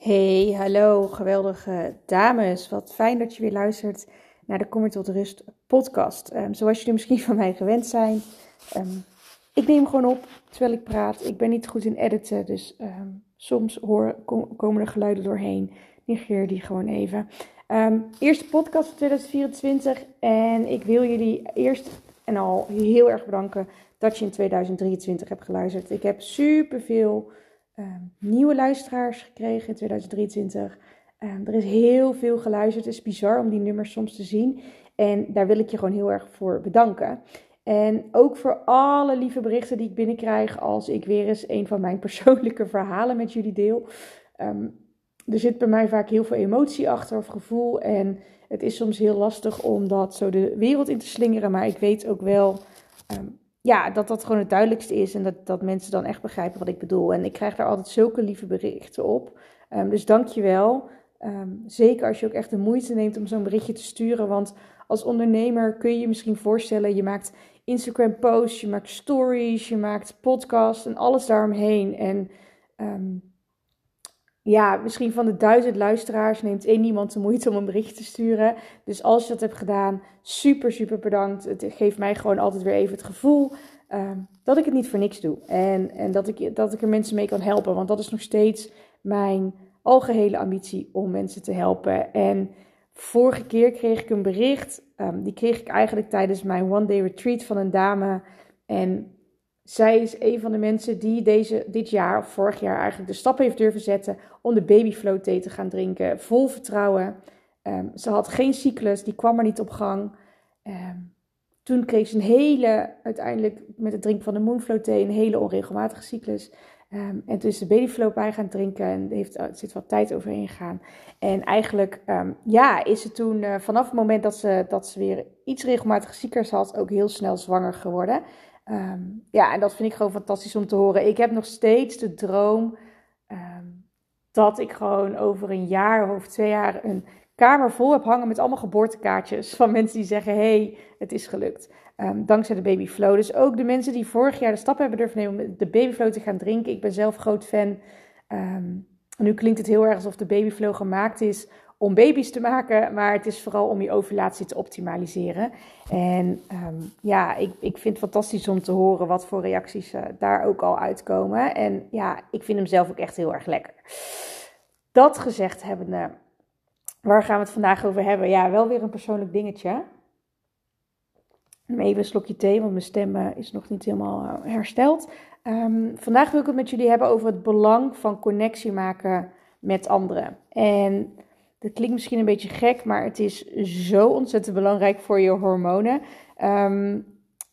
Hey, hallo, geweldige dames. Wat fijn dat je weer luistert naar de Kommer tot Rust podcast. Ehm, zoals jullie misschien van mij gewend zijn. Um, ik neem gewoon op terwijl ik praat. Ik ben niet goed in editen, dus um, soms hoor, komen er geluiden doorheen. Negeer die gewoon even. eerste podcast van 2024 en ik wil jullie eerst en al heel erg bedanken dat je in 2023 hebt geluisterd. Ik heb super veel Ehm, nieuwe luisteraars gekregen in 2023. Ehm, er is heel veel geluisterd. Het is bizar om die nummers soms te zien. En daar wil ik je gewoon heel erg voor bedanken. En ook voor alle lieve berichten die ik binnenkrijg als ik weer eens een van mijn persoonlijke verhalen met jullie deel. Ehm, er zit bij mij vaak heel veel emotie achter of gevoel. En het is soms heel lastig om dat zo de wereld in te slingeren. Maar ik weet ook wel ja, dat dat gewoon het duidelijkste is en dat, dat mensen dan echt begrijpen wat ik bedoel. En ik krijg daar altijd zulke lieve berichten op. Um, dus dank je wel. Ehm, zeker als je ook echt de moeite neemt om zo'n berichtje te sturen. Want als ondernemer kun je je misschien voorstellen, je maakt Instagram posts, je maakt stories, je maakt podcasts en alles daaromheen. En um, ja, misschien van de duizend luisteraars neemt één iemand de moeite om een bericht te sturen. Dus als je dat hebt gedaan, super, super bedankt. Het geeft mij gewoon altijd weer even het gevoel uh, dat ik het niet voor niks doe. En, en dat, ik, dat ik er mensen mee kan helpen. Want dat is nog steeds mijn algehele ambitie om mensen te helpen. En vorige keer kreeg ik een bericht. Um, die kreeg ik eigenlijk tijdens mijn one day retreat van een dame. En zij is een van de mensen die deze, dit jaar of vorig jaar eigenlijk de stap heeft durven zetten om de babyflow thee te gaan drinken. Vol vertrouwen. Ehm, ze had geen cyclus, die kwam er niet op gang. Ehm, toen kreeg ze een hele, uiteindelijk met het drinken van de moonflow thee, een hele onregelmatige cyclus. Um, en toen is de babyflow bij gaan drinken en heeft, er zit wat tijd overheen gegaan. En eigenlijk ja, is ze toen uh, vanaf het moment dat ze, dat ze weer iets regelmatige cyclus had, ook heel snel zwanger geworden. Um, ja, en dat vind ik gewoon fantastisch om te horen. Ik heb nog steeds de droom um, dat ik gewoon over een jaar of twee jaar een kamer vol heb hangen met allemaal geboortekaartjes van mensen die zeggen: hey, het is gelukt. Um, dankzij de Babyflow. Dus ook de mensen die vorig jaar de stap hebben durven nemen om de Babyflow te gaan drinken. Ik ben zelf groot fan. nu klinkt het heel erg alsof de Babyflow gemaakt is om baby's te maken, maar het is vooral om je ovulatie te optimaliseren. En um, ja, ik, ik vind het fantastisch om te horen wat voor reacties uh, daar ook al uitkomen. En ja, ik vind hem zelf ook echt heel erg lekker. Dat gezegd hebbende, waar gaan we het vandaag over hebben? Ja, wel weer een persoonlijk dingetje. Even een slokje thee, want mijn stem uh, is nog niet helemaal uh, hersteld. Um, vandaag wil ik het met jullie hebben over het belang van connectie maken met anderen. En dat klinkt misschien een beetje gek, maar het is zo ontzettend belangrijk voor je hormonen. Um,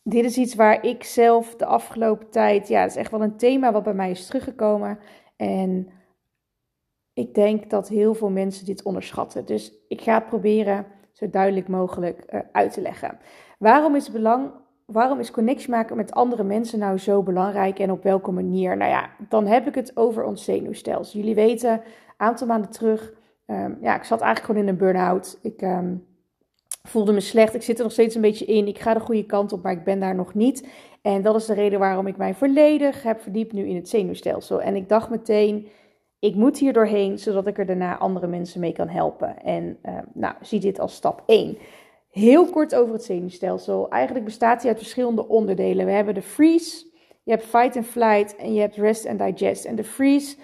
dit is iets waar ik zelf de afgelopen tijd, ja, het is echt wel een thema wat bij mij is teruggekomen. En ik denk dat heel veel mensen dit onderschatten. Dus ik ga het proberen zo duidelijk mogelijk uh, uit te leggen. Waarom is, belang, waarom is connectie maken met andere mensen nou zo belangrijk en op welke manier? Nou ja, dan heb ik het over ons zenuwstelsel. Jullie weten, een aantal maanden terug Ehm, ja, ik zat eigenlijk gewoon in een burn-out. Ik ehm, voelde me slecht. Ik zit er nog steeds een beetje in. Ik ga de goede kant op, maar ik ben daar nog niet. En dat is de reden waarom ik mij volledig heb verdiept nu in het zenuwstelsel. En ik dacht meteen, ik moet hier doorheen, zodat ik er daarna andere mensen mee kan helpen. En uh, nou, zie dit als stap 1. Heel kort over het zenuwstelsel. Eigenlijk bestaat hij uit verschillende onderdelen. We hebben de freeze, je hebt fight and flight en je hebt rest and digest. En de freeze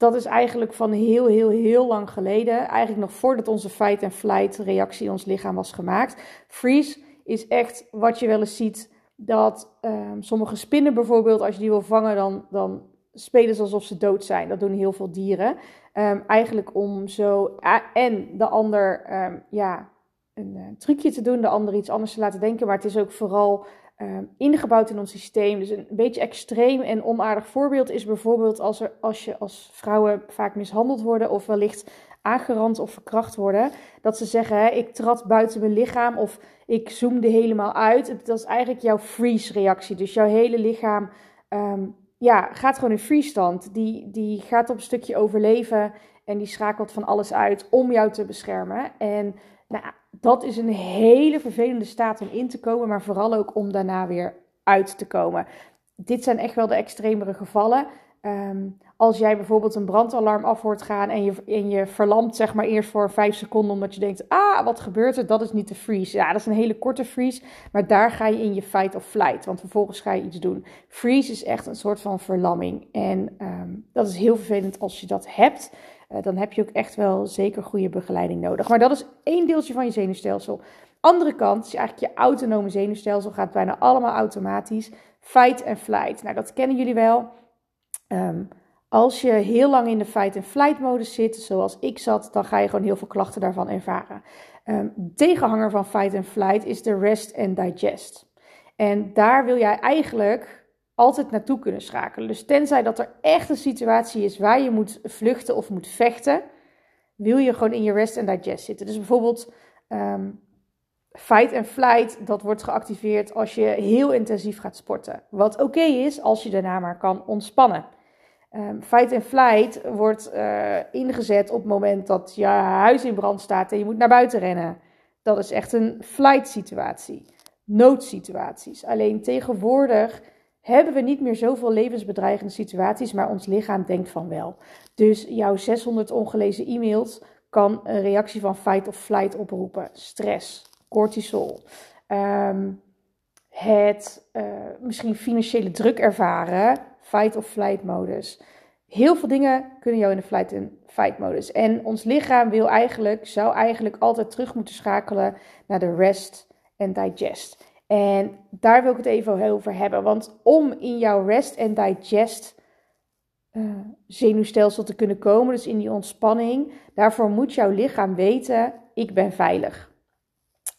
dat is eigenlijk van heel, heel, heel lang geleden. Eigenlijk nog voordat onze fight and flight reactie ons lichaam was gemaakt. Freeze is echt wat je wel eens ziet. Dat um, sommige spinnen bijvoorbeeld, als je die wil vangen, dan, dan spelen ze alsof ze dood zijn. Dat doen heel veel dieren. Um, eigenlijk om zo. en de ander, um, ja, een uh, trucje te doen, de ander iets anders te laten denken. Maar het is ook vooral Ehm, ingebouwd in ons systeem. Dus een beetje extreem en onaardig voorbeeld is bijvoorbeeld als, er, als je als vrouwen vaak mishandeld worden of wellicht aangerand of verkracht worden. Dat ze zeggen, hè, ik trad buiten mijn lichaam of ik zoomde helemaal uit. Dat is eigenlijk jouw freeze reactie. Dus jouw hele lichaam um, ja, gaat gewoon in freeze stand. Die, die gaat op een stukje overleven en die schakelt van alles uit om jou te beschermen. En nou, dat is een hele vervelende staat om in te komen, maar vooral ook om daarna weer uit te komen. Dit zijn echt wel de extremere gevallen. Ehm, als jij bijvoorbeeld een brandalarm af hoort gaan en je, en je verlamt zeg maar eerst voor vijf seconden omdat je denkt, ah, wat gebeurt er? Dat is niet de freeze. Ja, dat is een hele korte freeze, maar daar ga je in je fight of flight, want vervolgens ga je iets doen. Freeze is echt een soort van verlamming en ehm, dat is heel vervelend als je dat hebt. Uh, dan heb je ook echt wel zeker goede begeleiding nodig. Maar dat is één deeltje van je zenuwstelsel. Andere kant is eigenlijk je autonome zenuwstelsel, gaat bijna allemaal automatisch. Fight en flight. Nou, dat kennen jullie wel. Um, als je heel lang in de fight and flight modus zit, zoals ik zat, dan ga je gewoon heel veel klachten daarvan ervaren. Um, tegenhanger van fight and flight is de rest and digest. En daar wil jij eigenlijk altijd naartoe kunnen schakelen. Dus tenzij dat er echt een situatie is waar je moet vluchten of moet vechten, wil je gewoon in je rest and digest zitten. Dus bijvoorbeeld um, fight and flight, dat wordt geactiveerd als je heel intensief gaat sporten. Wat oké is als je daarna maar kan ontspannen. Um, fight and flight wordt uh, ingezet op het moment dat je huis in brand staat en je moet naar buiten rennen. Dat is echt een flight situatie. Noodsituaties. Alleen tegenwoordig hebben we niet meer zoveel levensbedreigende situaties, maar ons lichaam denkt van wel. Dus jouw 600 ongelezen e-mails kan een reactie van fight of flight oproepen. Stress, cortisol. Um, het uh, misschien financiële druk ervaren fight of flight modus. Heel veel dingen kunnen jou in de flight en fight modus. En ons lichaam wil eigenlijk, zou eigenlijk altijd terug moeten schakelen naar de rest en digest. En daar wil ik het even over hebben. Want om in jouw rest en digest uh, zenuwstelsel te kunnen komen, dus in die ontspanning, daarvoor moet jouw lichaam weten: ik ben veilig.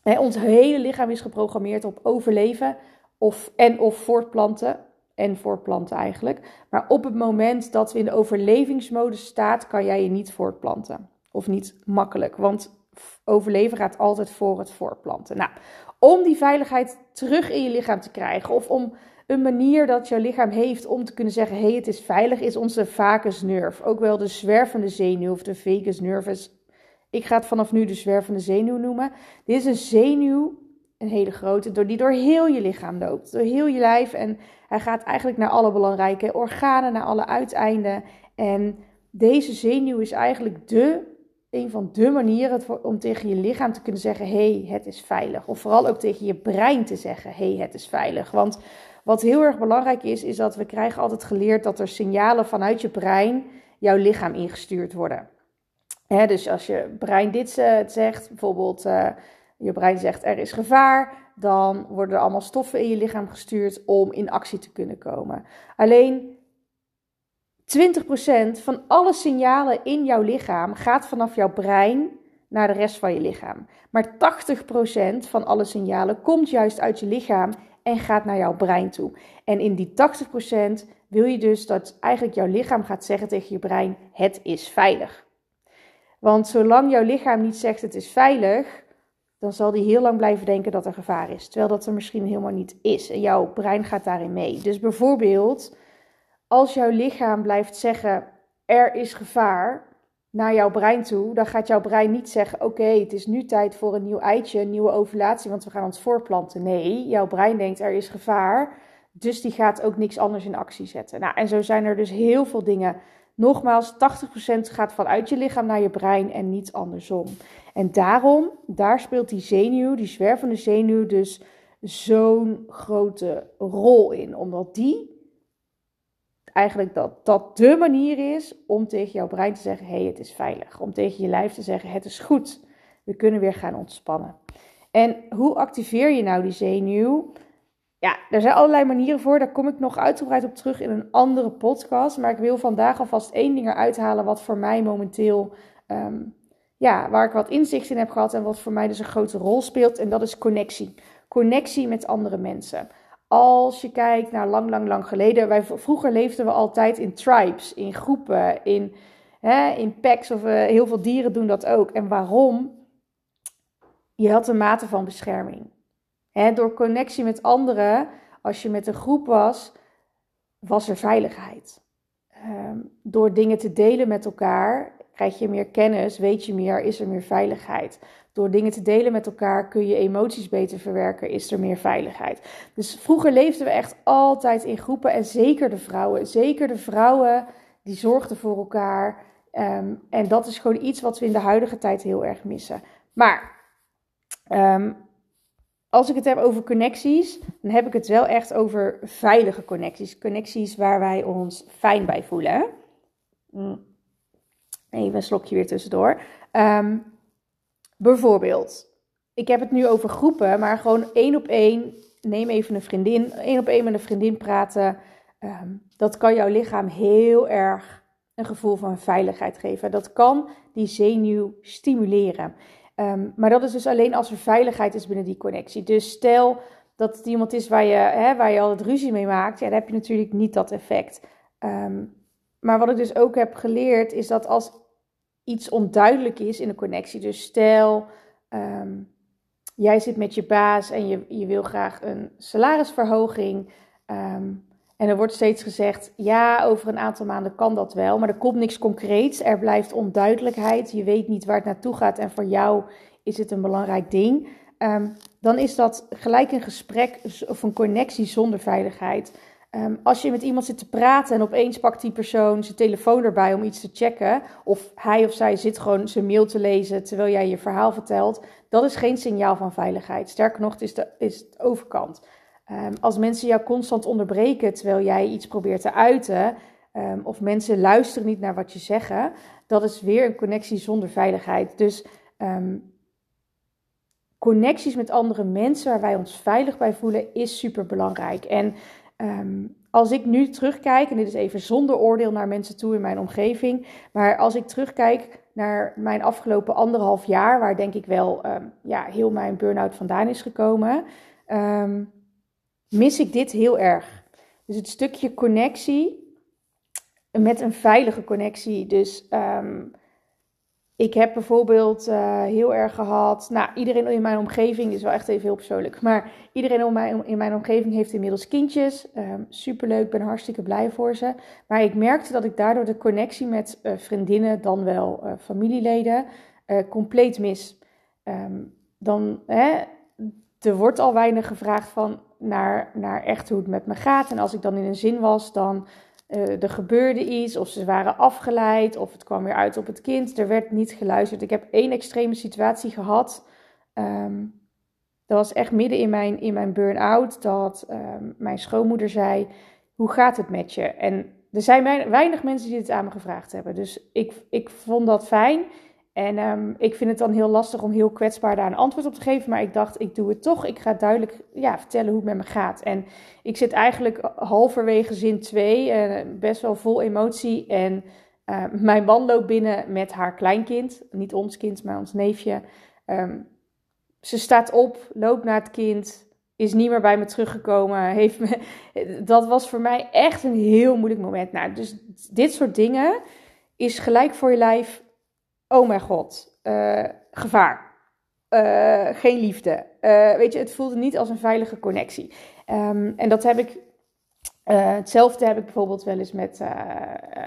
ons hele lichaam is geprogrammeerd op overleven of, en of voortplanten en voortplanten eigenlijk. Maar op het moment dat we in de overlevingsmodus staat, kan jij je niet voortplanten. Of niet makkelijk, want overleven gaat altijd voor het voortplanten. Nou, om die veiligheid terug in je lichaam te krijgen, of om een manier dat jouw lichaam heeft om te kunnen zeggen: hé, hey, het is veilig, is onze vagusnerve. Ook wel de zwervende zenuw of de vagus nervus. Ik ga het vanaf nu de zwervende zenuw noemen. Dit is een zenuw een hele grote, die door heel je lichaam loopt, door heel je lijf. En hij gaat eigenlijk naar alle belangrijke organen, naar alle uiteinden. En deze zenuw is eigenlijk de, een van de manieren om tegen je lichaam te kunnen zeggen: hey, het is veilig. Of vooral ook tegen je brein te zeggen: hey, het is veilig. Want wat heel erg belangrijk is, is dat we krijgen altijd geleerd dat er signalen vanuit je brein jouw lichaam ingestuurd worden. dus als je brein dit eh, zegt, bijvoorbeeld. Uh, je brein zegt er is gevaar, dan worden er allemaal stoffen in je lichaam gestuurd om in actie te kunnen komen. Alleen 20% van alle signalen in jouw lichaam gaat vanaf jouw brein naar de rest van je lichaam. Maar 80% van alle signalen komt juist uit je lichaam en gaat naar jouw brein toe. En in die 80% wil je dus dat eigenlijk jouw lichaam gaat zeggen tegen je brein: het is veilig. Want zolang jouw lichaam niet zegt het is veilig, dan zal die heel lang blijven denken dat er gevaar is. Terwijl dat er misschien helemaal niet is. En jouw brein gaat daarin mee. Dus bijvoorbeeld, als jouw lichaam blijft zeggen: er is gevaar naar jouw brein toe, dan gaat jouw brein niet zeggen: Oké, het is nu tijd voor een nieuw eitje, een nieuwe ovulatie, want we gaan ons voorplanten. Nee, jouw brein denkt: er is gevaar. Dus die gaat ook niks anders in actie zetten. Nou, en zo zijn er dus heel veel dingen Nogmaals, 80% gaat vanuit je lichaam naar je brein en niet andersom. En daarom, daar speelt die zenuw, die zwervende zenuw, dus zo'n grote rol in. Omdat die eigenlijk dat, dat de manier is om tegen jouw brein te zeggen: hé, hey, het is veilig. Om tegen je lijf te zeggen: het is goed. We kunnen weer gaan ontspannen. En hoe activeer je nou die zenuw? Ja, er zijn allerlei manieren voor. Daar kom ik nog uitgebreid op terug in een andere podcast. Maar ik wil vandaag alvast één ding eruit halen wat voor mij momenteel, ehm, ja, waar ik wat inzicht in heb gehad en wat voor mij dus een grote rol speelt. En dat is connectie. Connectie met andere mensen. Als je kijkt naar lang, lang, lang geleden. Wij, vroeger leefden we altijd in tribes, in groepen, in, hè, in packs. Of uh, heel veel dieren doen dat ook. En waarom? Je had een mate van bescherming door connectie met anderen, als je met een groep was, was er veiligheid. Um, door dingen te delen met elkaar, krijg je meer kennis, weet je meer, is er meer veiligheid. Door dingen te delen met elkaar kun je emoties beter verwerken, is er meer veiligheid. Dus vroeger leefden we echt altijd in groepen en zeker de vrouwen. Zeker de vrouwen die zorgden voor elkaar. Ehm, en dat is gewoon iets wat we in de huidige tijd heel erg missen. Maar ehm, als ik het heb over connecties, dan heb ik het wel echt over veilige connecties. Connecties waar wij ons fijn bij voelen. Mm. Even een slokje weer tussendoor. Um, bijvoorbeeld, ik heb het nu over groepen, maar gewoon één op één. Neem even een vriendin, één op één met een vriendin praten. Um, dat kan jouw lichaam heel erg een gevoel van veiligheid geven. Dat kan die zenuw stimuleren. Ehm, maar dat is dus alleen als er veiligheid is binnen die connectie. Dus stel dat het iemand is waar je, hè, waar je al het ruzie mee maakt, ja, dan heb je natuurlijk niet dat effect. Ehm, maar wat ik dus ook heb geleerd, is dat als iets onduidelijk is in een connectie, dus stel ehm, jij zit met je baas en je, je wil graag een salarisverhoging. En er wordt steeds gezegd, ja, over een aantal maanden kan dat wel, maar er komt niks concreets. Er blijft onduidelijkheid. Je weet niet waar het naartoe gaat en voor jou is het een belangrijk ding. Ehm, dan is dat gelijk een gesprek of een connectie zonder veiligheid. Ehm, als je met iemand zit te praten en opeens pakt die persoon zijn telefoon erbij om iets te checken, of hij of zij zit gewoon zijn mail te lezen terwijl jij je verhaal vertelt, dat is geen signaal van veiligheid. Sterker nog, het is de, overkant. Ehm, als mensen jou constant onderbreken terwijl jij iets probeert te uiten, um, of mensen luisteren niet naar wat je zegt, dat is weer een connectie zonder veiligheid. Dus ehm, connecties met andere mensen waar wij ons veilig bij voelen, is super belangrijk. En als ik nu terugkijk, en dit is even zonder oordeel naar mensen toe in mijn omgeving, maar als ik terugkijk naar mijn afgelopen anderhalf jaar, waar denk ik wel ja, heel mijn burn-out vandaan is gekomen mis ik dit heel erg. Dus het stukje connectie met een veilige connectie. Dus ehm, ik heb bijvoorbeeld uh, heel erg gehad. Nou, iedereen in mijn omgeving, dit is wel echt even heel persoonlijk. Maar iedereen in mijn, in mijn omgeving heeft inmiddels kindjes. Um, superleuk, ben hartstikke blij voor ze. Maar ik merkte dat ik daardoor de connectie met uh, vriendinnen, dan wel uh, familieleden, compleet mis. Um, dan, hè, er wordt al weinig gevraagd van naar, naar echt hoe het met me gaat. En als ik dan in een zin was, dan uh, er gebeurde iets, of ze waren afgeleid, of het kwam weer uit op het kind. Er werd niet geluisterd. Ik heb één extreme situatie gehad. Um, dat was echt midden in mijn, in mijn burn-out, dat um, mijn schoonmoeder zei, hoe gaat het met je? En er zijn weinig mensen die het aan me gevraagd hebben. Dus ik, ik vond dat fijn. En um, ik vind het dan heel lastig om heel kwetsbaar daar een antwoord op te geven. Maar ik dacht, ik doe het toch. Ik ga duidelijk ja, vertellen hoe het met me gaat. En ik zit eigenlijk halverwege zin 2, uh, eh, best wel vol emotie. En uh, mijn man loopt binnen met haar kleinkind. Niet ons kind, maar ons neefje. Um, ze staat op, loopt naar het kind, is niet meer bij me teruggekomen. Heeft me, dat was voor mij echt een heel moeilijk moment. Nou, dus dit soort dingen is gelijk voor je lijf oh mijn god, uh, gevaar. Uh, geen liefde. Uh, weet je, het voelde niet als een veilige connectie. Um, en dat heb ik. hetzelfde heb ik bijvoorbeeld wel eens met,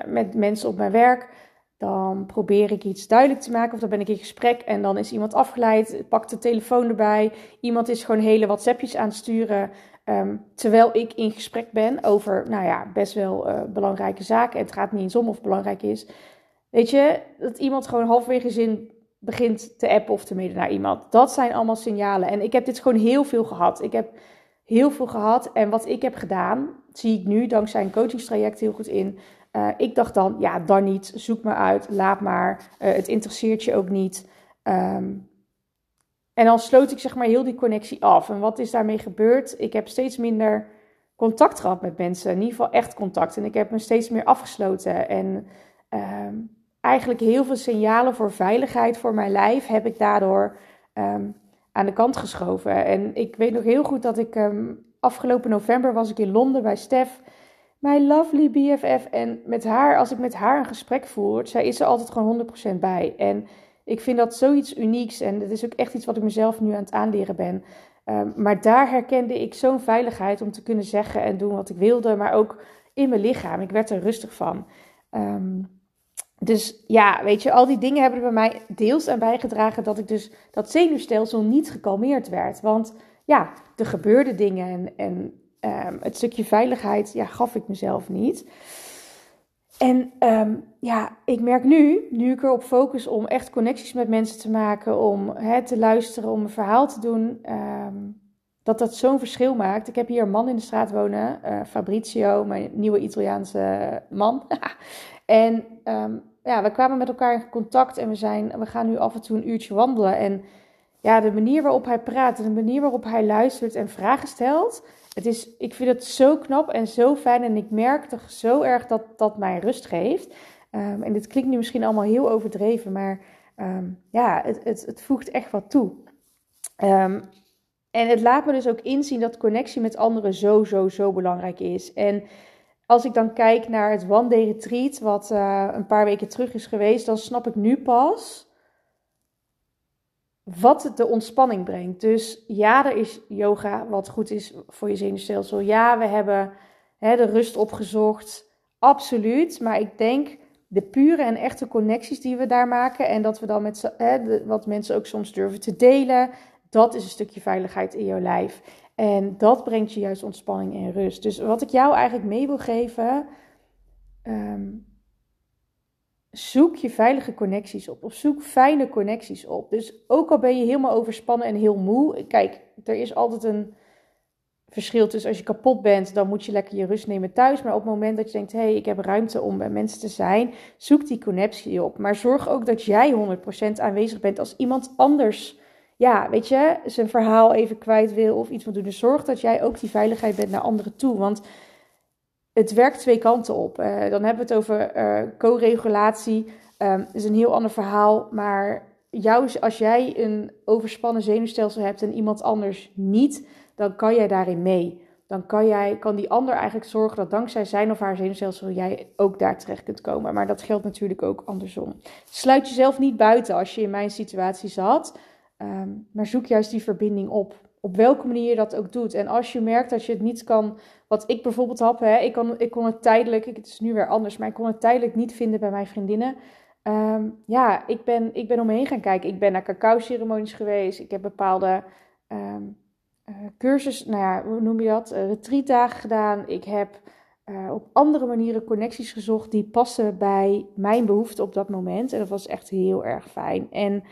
met mensen op mijn werk. Dan probeer ik iets duidelijk te maken of dan ben ik in gesprek en dan is iemand afgeleid, pakt de telefoon erbij. Iemand is gewoon hele WhatsAppjes aan het sturen. Um, terwijl ik in gesprek ben over, nou ja, best wel belangrijke zaken. En het gaat niet eens om of belangrijk is. Weet je, dat iemand gewoon halverwege zin begint te appen of te mailen naar iemand. Dat zijn allemaal signalen. En ik heb dit gewoon heel veel gehad. Ik heb heel veel gehad. En wat ik heb gedaan, zie ik nu dankzij een coachingstraject heel goed in. Uh, ik dacht dan, ja, dan niet. Zoek maar uit. Laat maar. Uh, het interesseert je ook niet. Um, en dan sloot ik zeg maar heel die connectie af. En wat is daarmee gebeurd? Ik heb steeds minder contact gehad met mensen. In ieder geval echt contact. En ik heb me steeds meer afgesloten. En um, eigenlijk heel veel signalen voor veiligheid voor mijn lijf heb ik daardoor ehm, aan de kant geschoven. En ik weet nog heel goed dat ik um, afgelopen november was ik in Londen bij Stef, mijn lovely BFF. En met haar, als ik met haar een gesprek voer, zij is er altijd gewoon 100% bij. En ik vind dat zoiets unieks en het is ook echt iets wat ik mezelf nu aan het aanleren ben. Um, maar daar herkende ik zo'n veiligheid om te kunnen zeggen en doen wat ik wilde, maar ook in mijn lichaam. Ik werd er rustig van. Um, dus ja, weet je, al die dingen hebben er bij mij deels aan bijgedragen dat ik dus dat zenuwstelsel niet gekalmeerd werd. Want ja, er gebeurden dingen en, en ehm, het stukje veiligheid ja, gaf ik mezelf niet. En ehm, ja, ik merk nu, nu ik erop focus om echt connecties met mensen te maken, om hè, te luisteren, om een verhaal te doen, ehm, dat dat zo'n verschil maakt. Ik heb hier een man in de straat wonen, uh, Fabrizio, mijn nieuwe Italiaanse man. en um, ja, we kwamen met elkaar in contact en we, zijn, we gaan nu af en toe een uurtje wandelen. En ja, de manier waarop hij praat en de manier waarop hij luistert en vragen stelt. Het is, ik vind het zo knap en zo fijn en ik merk toch zo erg dat dat mij rust geeft. Um, en dit klinkt nu misschien allemaal heel overdreven, maar um, ja, het, het, het voegt echt wat toe. Um, en het laat me dus ook inzien dat connectie met anderen zo, zo, zo belangrijk is. En als ik dan kijk naar het One Day Retreat, wat uh, een paar weken terug is geweest, dan snap ik nu pas wat het de ontspanning brengt. Dus ja, er is yoga wat goed is voor je zenuwstelsel. Ja, we hebben hè, de rust opgezocht. Absoluut. Maar ik denk de pure en echte connecties die we daar maken. En dat we dan met hè, wat mensen ook soms durven te delen. Dat is een stukje veiligheid in jouw lijf. En dat brengt je juist ontspanning en rust. Dus wat ik jou eigenlijk mee wil geven. Um, zoek je veilige connecties op. Of zoek fijne connecties op. Dus ook al ben je helemaal overspannen en heel moe. Kijk, er is altijd een verschil tussen als je kapot bent, dan moet je lekker je rust nemen thuis. Maar op het moment dat je denkt, hé, hey, ik heb ruimte om bij mensen te zijn, zoek die connectie op. Maar zorg ook dat jij 100% aanwezig bent als iemand anders, ja, weet je, zijn verhaal even kwijt wil of iets wil doen. Dus zorg dat jij ook die veiligheid bent naar anderen toe. Want het werkt twee kanten op. Uh, dan hebben we het over uh, co-regulatie. Um, is een heel ander verhaal. Maar jou, als jij een overspannen zenuwstelsel hebt en iemand anders niet, dan kan jij daarin mee. Dan kan, jij, kan die ander eigenlijk zorgen dat dankzij zijn of haar zenuwstelsel jij ook daar terecht kunt komen. Maar dat geldt natuurlijk ook andersom. Sluit jezelf niet buiten als je in mijn situatie zat. Um, maar zoek juist die verbinding op op welke manier je dat ook doet. En als je merkt dat je het niet kan, wat ik bijvoorbeeld had, hè, ik, kon, ik kon het tijdelijk, het is nu weer anders, maar ik kon het tijdelijk niet vinden bij mijn vriendinnen. Um, ja, ik ben, ik ben omheen gaan kijken. Ik ben naar cacao-ceremonies geweest. Ik heb bepaalde um, cursus, nou ja, hoe noem je dat? Uh, retreatdagen gedaan. Ik heb uh, op andere manieren connecties gezocht die passen bij mijn behoeften op dat moment. En dat was echt heel erg fijn. En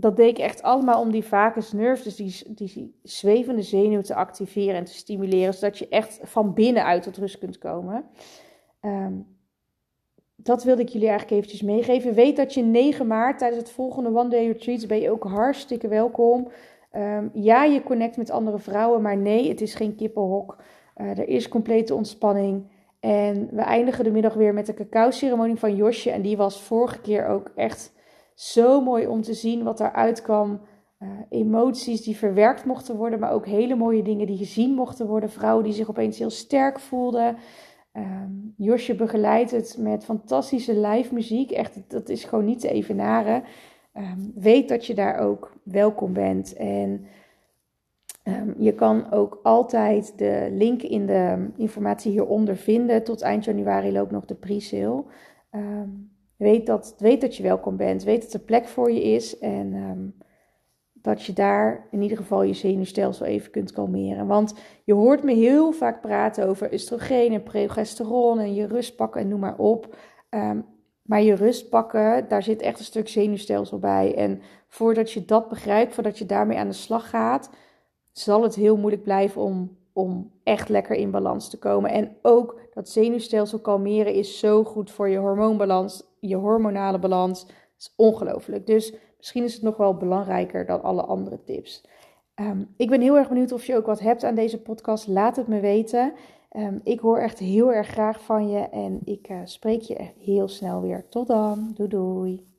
dat deed ik echt allemaal om die vagus nerve, dus die, die zwevende zenuw te activeren en te stimuleren, zodat je echt van binnenuit tot rust kunt komen. Um, dat wilde ik jullie eigenlijk eventjes meegeven. Weet dat je 9 maart tijdens het volgende One Day Retreat ben je ook hartstikke welkom. Um, ja, je connect met andere vrouwen, maar nee, het is geen kippenhok. Uh, er is complete ontspanning. En we eindigen de middag weer met de cacao-ceremonie van Josje. En die was vorige keer ook echt zo mooi om te zien wat eruit kwam. Uh, emoties die verwerkt mochten worden, maar ook hele mooie dingen die gezien mochten worden. Vrouwen die zich opeens heel sterk voelden. Um, Josje begeleidt het met fantastische live muziek. Echt, dat is gewoon niet te evenaren. Um, weet dat je daar ook welkom bent. En um, je kan ook altijd de link in de informatie hieronder vinden. Tot eind januari loopt nog de pre-sale. Weet dat, weet dat je welkom bent. Weet dat er plek voor je is. En um, dat je daar in ieder geval je zenuwstelsel even kunt kalmeren. Want je hoort me heel vaak praten over oestrogeen en progesteron en je rust pakken en noem maar op. Um, maar je rust pakken, daar zit echt een stuk zenuwstelsel bij. En voordat je dat begrijpt, voordat je daarmee aan de slag gaat, zal het heel moeilijk blijven om, om echt lekker in balans te komen. En ook dat zenuwstelsel kalmeren is zo goed voor je hormoonbalans je hormonale balans. is ongelooflijk. Dus misschien is het nog wel belangrijker dan alle andere tips. Um, ik ben heel erg benieuwd of je ook wat hebt aan deze podcast. Laat het me weten. Um, ik hoor echt heel erg graag van je en ik uh, spreek je heel snel weer. Tot dan. Doei doei.